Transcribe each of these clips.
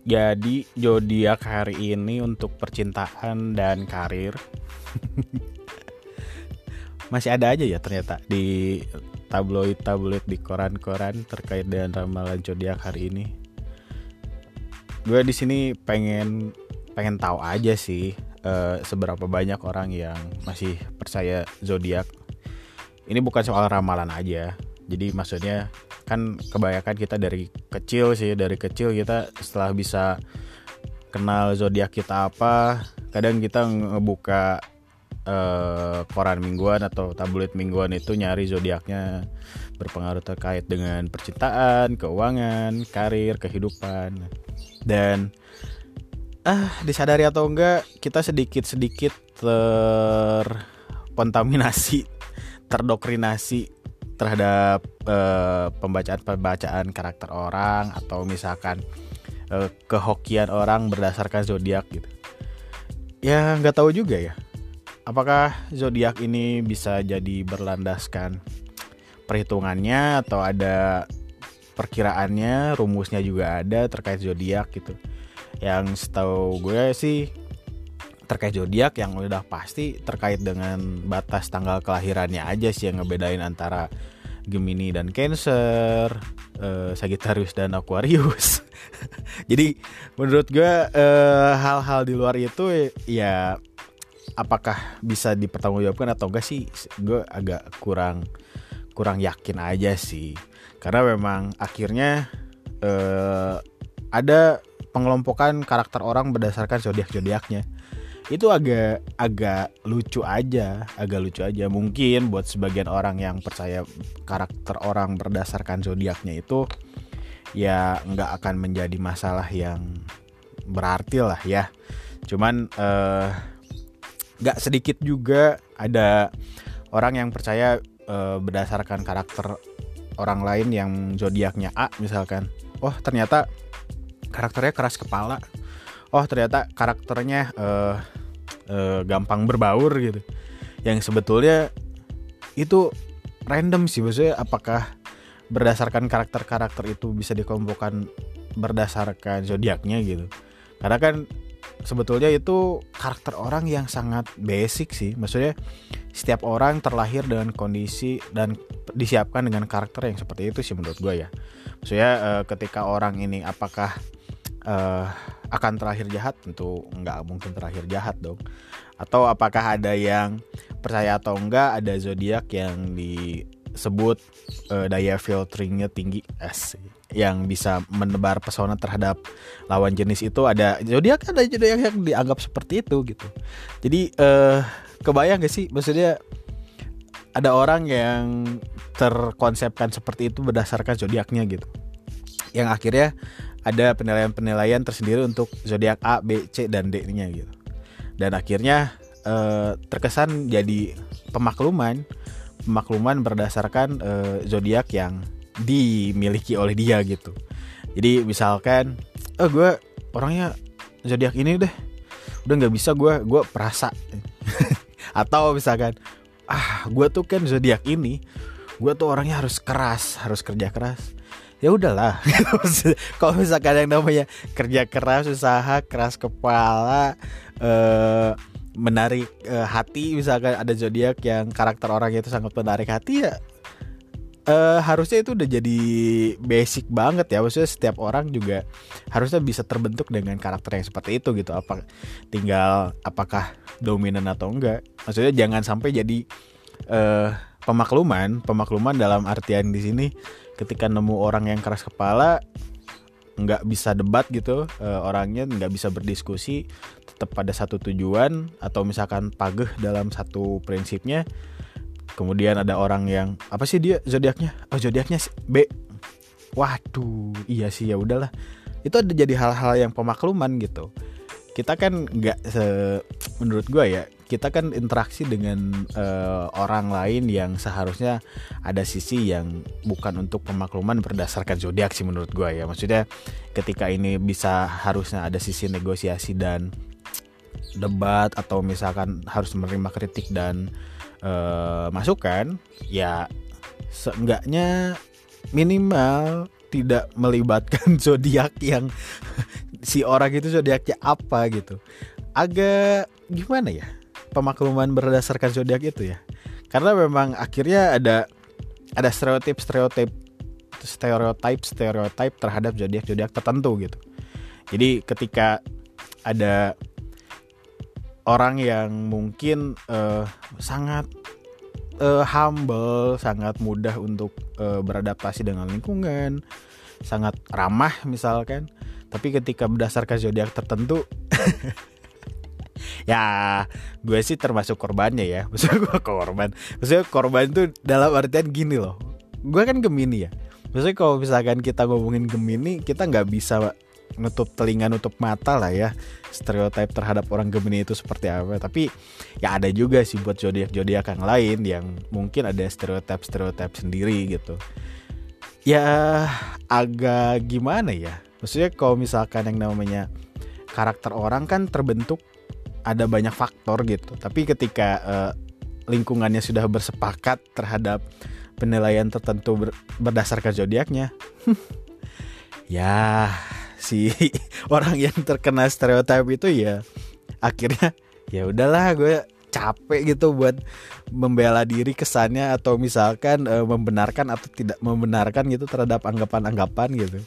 Jadi zodiak hari ini untuk percintaan dan karir masih ada aja ya ternyata di tabloid-tabloid di koran-koran terkait dengan ramalan zodiak hari ini. Gue di sini pengen pengen tahu aja sih uh, seberapa banyak orang yang masih percaya zodiak. Ini bukan soal ramalan aja. Jadi maksudnya kan kebanyakan kita dari kecil sih dari kecil kita setelah bisa kenal zodiak kita apa kadang kita ngebuka uh, koran mingguan atau tabloid mingguan itu nyari zodiaknya. Berpengaruh terkait dengan percintaan, keuangan, karir, kehidupan. Dan ah disadari atau enggak kita sedikit-sedikit terkontaminasi, terdoktrinasi terhadap uh, pembacaan-pembacaan karakter orang atau misalkan uh, kehokian orang berdasarkan zodiak gitu. Ya nggak tahu juga ya. Apakah zodiak ini bisa jadi berlandaskan perhitungannya atau ada perkiraannya, rumusnya juga ada terkait zodiak gitu. Yang setahu gue sih terkait zodiak yang udah pasti terkait dengan batas tanggal kelahirannya aja sih yang ngebedain antara Gemini dan Cancer, uh, Sagittarius dan Aquarius. Jadi menurut gue uh, hal-hal di luar itu ya apakah bisa dipertanggungjawabkan atau enggak sih? Gue agak kurang kurang yakin aja sih. Karena memang akhirnya uh, ada pengelompokan karakter orang berdasarkan zodiak zodiaknya itu agak agak lucu aja agak lucu aja. Mungkin buat sebagian orang yang percaya karakter orang berdasarkan zodiaknya itu ya nggak akan menjadi masalah yang berarti lah ya. Cuman uh, nggak sedikit juga ada orang yang percaya uh, berdasarkan karakter orang lain yang zodiaknya A misalkan. Oh ternyata karakternya keras kepala. Oh ternyata karakternya uh, uh, gampang berbaur gitu. Yang sebetulnya itu random sih maksudnya apakah berdasarkan karakter-karakter itu bisa dikelompokkan berdasarkan zodiaknya gitu. Karena kan sebetulnya itu karakter orang yang sangat basic sih. Maksudnya setiap orang terlahir dengan kondisi dan disiapkan dengan karakter yang seperti itu sih menurut gue ya. Maksudnya uh, ketika orang ini apakah uh, akan terakhir jahat? Tentu nggak mungkin terakhir jahat dong. Atau apakah ada yang percaya atau enggak ada zodiak yang disebut uh, daya filteringnya tinggi? Es yang bisa menebar pesona terhadap lawan jenis itu. Ada zodiak ada zodiak yang dianggap seperti itu gitu. Jadi uh, kebayang gak sih? Maksudnya ada orang yang terkonsepkan seperti itu berdasarkan zodiaknya gitu. Yang akhirnya ada penilaian-penilaian tersendiri untuk zodiak A, B, C dan D-nya gitu. Dan akhirnya eh, terkesan jadi pemakluman, pemakluman berdasarkan eh, zodiak yang dimiliki oleh dia gitu. Jadi misalkan, oh gue orangnya zodiak ini deh, udah nggak bisa gue, gue perasa. Atau misalkan, ah gue tuh kan zodiak ini, gue tuh orangnya harus keras, harus kerja keras ya udahlah. Kalau misalkan yang namanya kerja keras usaha keras kepala eh, menarik eh, hati misalkan ada zodiak yang karakter orang itu sangat menarik hati ya eh, harusnya itu udah jadi basic banget ya. Maksudnya setiap orang juga harusnya bisa terbentuk dengan karakter yang seperti itu gitu. Apa tinggal apakah dominan atau enggak. Maksudnya jangan sampai jadi eh, pemakluman. Pemakluman dalam artian di sini ketika nemu orang yang keras kepala nggak bisa debat gitu uh, orangnya nggak bisa berdiskusi tetap pada satu tujuan atau misalkan pageh dalam satu prinsipnya kemudian ada orang yang apa sih dia zodiaknya? Oh zodiaknya B. Waduh iya sih ya udahlah. Itu ada jadi hal-hal yang pemakluman gitu. Kita kan nggak menurut gue ya kita kan interaksi dengan uh, orang lain yang seharusnya ada sisi yang bukan untuk pemakluman berdasarkan zodiak sih menurut gue ya. Maksudnya ketika ini bisa harusnya ada sisi negosiasi dan debat atau misalkan harus menerima kritik dan uh, masukan ya seenggaknya minimal tidak melibatkan zodiak yang si orang itu zodiaknya apa gitu. Agak gimana ya pemakluman berdasarkan zodiak itu ya karena memang akhirnya ada ada stereotip stereotip stereotip stereotip terhadap zodiak zodiak tertentu gitu jadi ketika ada orang yang mungkin uh, sangat uh, humble, sangat mudah untuk uh, beradaptasi dengan lingkungan, sangat ramah misalkan. Tapi ketika berdasarkan zodiak tertentu ya gue sih termasuk korbannya ya. Maksudnya gue korban. Maksudnya korban itu dalam artian gini loh. Gue kan gemini ya. Maksudnya kalau misalkan kita ngomongin gemini kita nggak bisa nutup telinga nutup mata lah ya. Stereotip terhadap orang Gemini itu seperti apa. Tapi ya ada juga sih buat zodiak zodiak yang lain yang mungkin ada stereotip stereotip sendiri gitu. Ya agak gimana ya? Maksudnya kalau misalkan yang namanya karakter orang kan terbentuk ada banyak faktor gitu. Tapi ketika uh, lingkungannya sudah bersepakat terhadap penilaian tertentu ber berdasarkan zodiaknya ya si orang yang terkena stereotip itu ya akhirnya ya udahlah gue capek gitu buat membela diri kesannya atau misalkan e, membenarkan atau tidak membenarkan gitu terhadap anggapan-anggapan gitu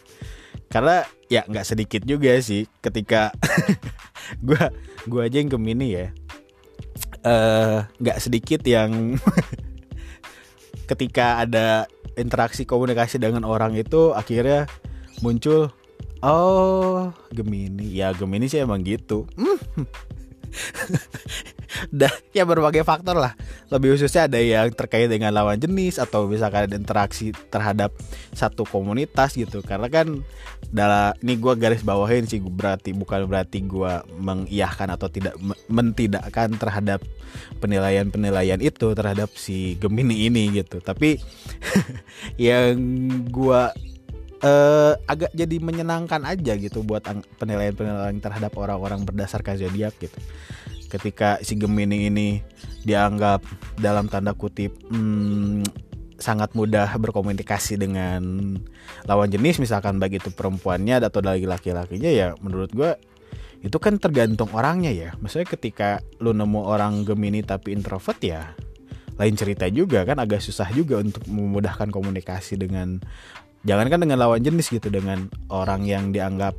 karena ya nggak sedikit juga sih ketika gue gue aja yang gemini ya eh, nggak uh, sedikit yang ketika ada interaksi komunikasi dengan orang itu akhirnya muncul Oh, Gemini. Ya, Gemini sih emang gitu. Dah, ya berbagai faktor lah. Lebih khususnya ada yang terkait dengan lawan jenis atau misalkan ada interaksi terhadap satu komunitas gitu. Karena kan dalam ini gue garis bawahin sih berarti bukan berarti gue mengiyahkan atau tidak mentidakkan terhadap penilaian-penilaian itu terhadap si Gemini ini gitu. Tapi yang gue uh, agak jadi menyenangkan aja gitu buat penilaian-penilaian terhadap orang-orang berdasarkan zodiak gitu. Ketika si Gemini ini dianggap dalam tanda kutip hmm, sangat mudah berkomunikasi dengan lawan jenis misalkan baik itu perempuannya atau lagi laki-lakinya ya menurut gue itu kan tergantung orangnya ya maksudnya ketika lu nemu orang Gemini tapi introvert ya lain cerita juga kan agak susah juga untuk memudahkan komunikasi dengan jangankan dengan lawan jenis gitu dengan orang yang dianggap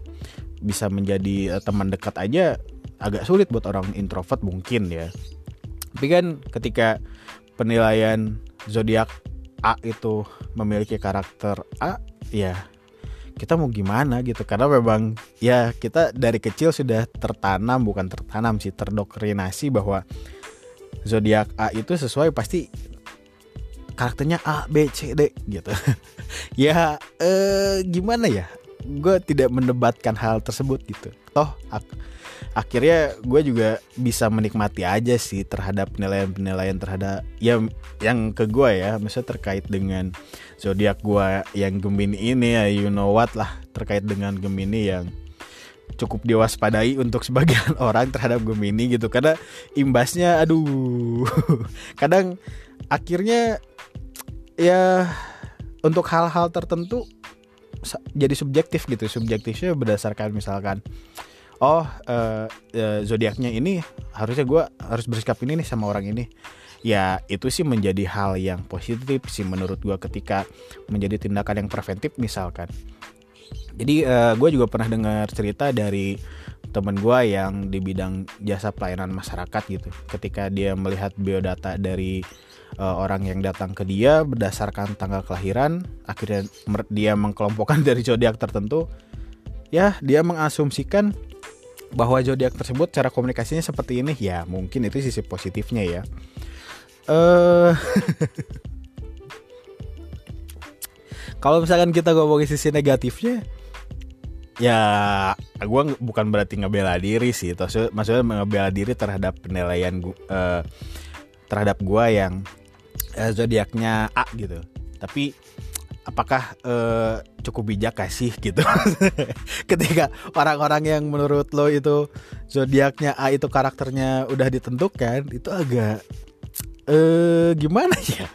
bisa menjadi uh, teman dekat aja agak sulit buat orang introvert mungkin ya. Tapi kan ketika penilaian zodiak A itu memiliki karakter A ya kita mau gimana gitu. Karena memang ya kita dari kecil sudah tertanam bukan tertanam sih terdoktrinasi bahwa zodiak A itu sesuai pasti karakternya A B C D gitu. Ya eh, gimana ya? Gue tidak mendebatkan hal tersebut gitu. Toh ak akhirnya gue juga bisa menikmati aja sih terhadap penilaian-penilaian terhadap ya yang ke gue ya. Misalnya terkait dengan zodiak gue yang Gemini ini ya you know what lah. Terkait dengan Gemini yang cukup diwaspadai untuk sebagian orang terhadap Gemini gitu. Karena imbasnya aduh. Kadang akhirnya ya untuk hal-hal tertentu jadi subjektif gitu. Subjektifnya berdasarkan misalkan oh uh, uh, zodiaknya ini harusnya gue harus bersikap ini nih sama orang ini. Ya itu sih menjadi hal yang positif sih menurut gue ketika menjadi tindakan yang preventif misalkan. Jadi eh, gue juga pernah dengar cerita dari temen gue yang di bidang jasa pelayanan masyarakat gitu. Ketika dia melihat biodata dari uh, orang yang datang ke dia berdasarkan tanggal kelahiran akhirnya dia mengkelompokkan dari zodiak tertentu. Ya dia mengasumsikan bahwa zodiak tersebut cara komunikasinya seperti ini. Ya mungkin itu sisi positifnya ya. Uh, kalau misalkan kita ngomongin sisi negatifnya ya gue bukan berarti ngebela diri sih. Maksudnya ngebela diri terhadap penilaian gua, uh, terhadap gue yang uh, zodiaknya A gitu. Tapi apakah uh, cukup bijak sih gitu? Ketika orang-orang yang menurut lo itu zodiaknya A itu karakternya udah ditentukan itu agak uh, gimana ya?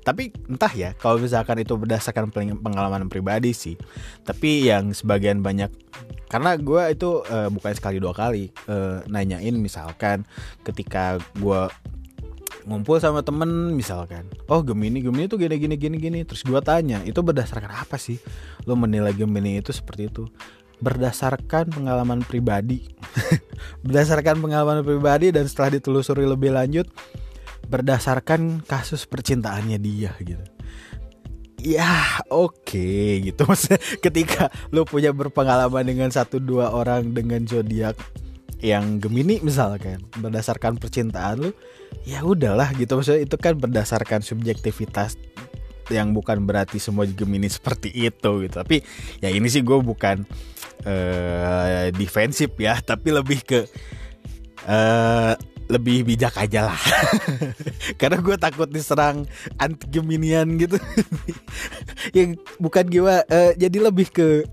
Tapi entah ya kalau misalkan itu berdasarkan pengalaman pribadi sih. Tapi yang sebagian banyak karena gue itu uh, bukan sekali dua kali uh, nanyain misalkan ketika gue ngumpul sama temen misalkan oh Gemini Gemini tuh gini gini gini gini. Terus gue tanya itu berdasarkan apa sih? Lo menilai Gemini itu seperti itu. Berdasarkan pengalaman pribadi. Berdasarkan pengalaman pribadi dan setelah ditelusuri lebih lanjut berdasarkan kasus percintaannya dia gitu. Ya oke okay, gitu. Maksudnya ketika lu punya berpengalaman dengan satu dua orang dengan zodiak yang Gemini misalkan berdasarkan percintaan lu ya udahlah gitu. Maksudnya itu kan berdasarkan subjektivitas yang bukan berarti semua Gemini seperti itu gitu. Tapi ya ini sih gue bukan uh, defensif ya tapi lebih ke uh, lebih bijak aja lah. Karena gue takut diserang anti geminian gitu. Yang bukan gue uh, jadi lebih ke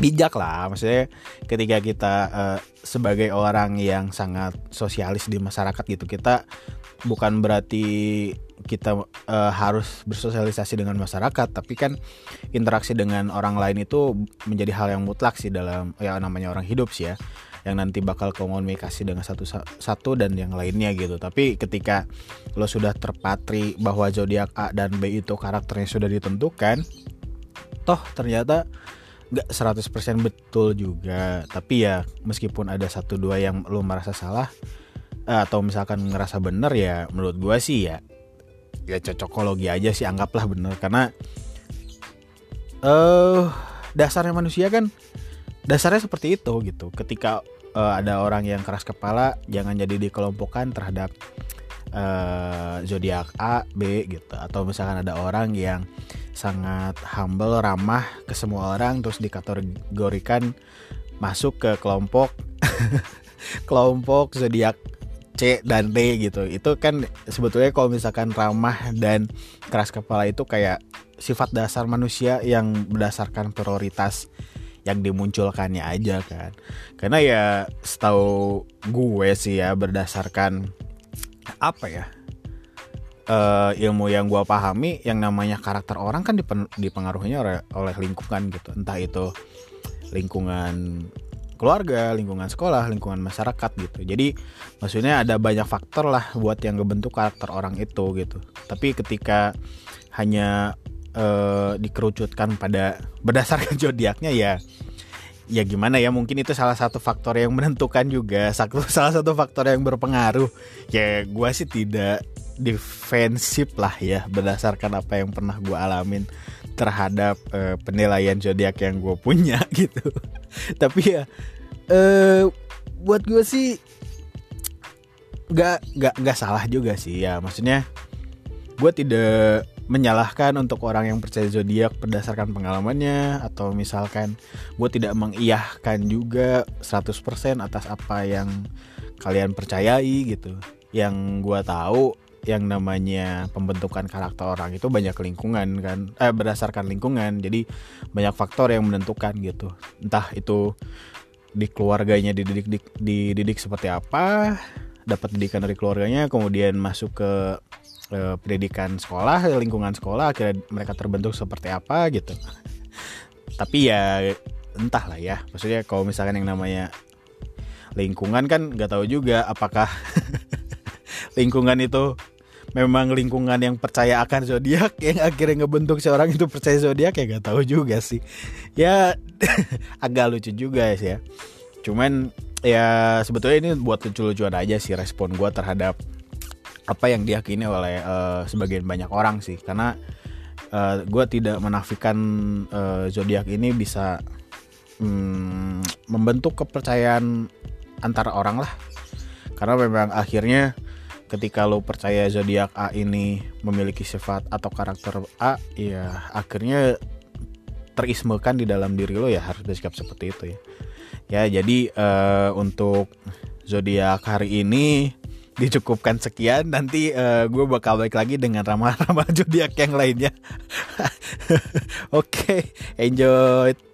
bijak lah maksudnya ketika kita uh, sebagai orang yang sangat sosialis di masyarakat gitu kita bukan berarti kita uh, harus bersosialisasi dengan masyarakat tapi kan interaksi dengan orang lain itu menjadi hal yang mutlak sih dalam ya namanya orang hidup sih ya yang nanti bakal komunikasi dengan satu satu dan yang lainnya gitu. Tapi ketika lo sudah terpatri bahwa zodiak A dan B itu karakternya sudah ditentukan, toh ternyata nggak 100% betul juga. Tapi ya meskipun ada satu dua yang lo merasa salah eh, atau misalkan ngerasa bener ya menurut gua sih ya ya cocokologi aja sih anggaplah bener karena uh, dasarnya manusia kan dasarnya seperti itu gitu ketika uh, ada orang yang keras kepala jangan jadi dikelompokkan terhadap uh, zodiak A B gitu. Atau misalkan ada orang yang sangat humble ramah ke semua orang terus dikategorikan masuk ke kelompok kelompok zodiak C dan D gitu. Itu kan sebetulnya kalau misalkan ramah dan keras kepala itu kayak sifat dasar manusia yang berdasarkan prioritas yang dimunculkannya aja kan. Karena ya setahu gue sih ya berdasarkan apa ya uh, ilmu yang gue pahami yang namanya karakter orang kan dipen dipengaruhinya oleh, oleh lingkungan gitu entah itu lingkungan keluarga, lingkungan sekolah, lingkungan masyarakat gitu. Jadi maksudnya ada banyak faktor lah buat yang ngebentuk karakter orang itu gitu. Tapi ketika hanya uh, dikerucutkan pada berdasarkan zodiaknya ya ya gimana ya mungkin itu salah satu faktor yang menentukan juga salah satu faktor yang berpengaruh. Ya gue sih tidak defensif lah ya berdasarkan apa yang pernah gue alamin terhadap uh, penilaian zodiak yang gue punya gitu. Tapi ya uh, buat gue sih nggak nggak nggak salah juga sih ya. Maksudnya gue tidak menyalahkan untuk orang yang percaya zodiak berdasarkan pengalamannya atau misalkan gue tidak mengiyahkan juga 100% atas apa yang kalian percayai gitu. Yang gue tahu yang namanya pembentukan karakter orang itu banyak lingkungan kan eh berdasarkan lingkungan jadi banyak faktor yang menentukan gitu entah itu di keluarganya dididik dididik seperti apa dapat didikan dari keluarganya kemudian masuk ke eh, pendidikan sekolah lingkungan sekolah akhirnya mereka terbentuk seperti apa gitu. Tapi ya entah lah ya. Maksudnya kalau misalkan yang namanya lingkungan kan nggak tahu juga apakah lingkungan itu memang lingkungan yang percaya akan zodiak yang akhirnya ngebentuk seorang itu percaya zodiak ya nggak tahu juga sih. Ya agak lucu juga sih ya. Cuman ya sebetulnya ini buat lucu-lucuan aja sih respon gue terhadap apa yang diyakini oleh uh, sebagian banyak orang sih. Karena uh, eh, gue tidak menafikan uh, zodiak ini bisa um, membentuk kepercayaan antara orang lah. Karena memang akhirnya ketika lo percaya zodiak A ini memiliki sifat atau karakter A ya akhirnya terismekan di dalam diri lo ya harus bersikap seperti itu ya. Ya jadi uh, untuk zodiak hari ini dicukupkan sekian nanti uh, eh, gue bakal balik lagi dengan ramalan-ramalan zodiak yang lainnya. Oke okay, enjoy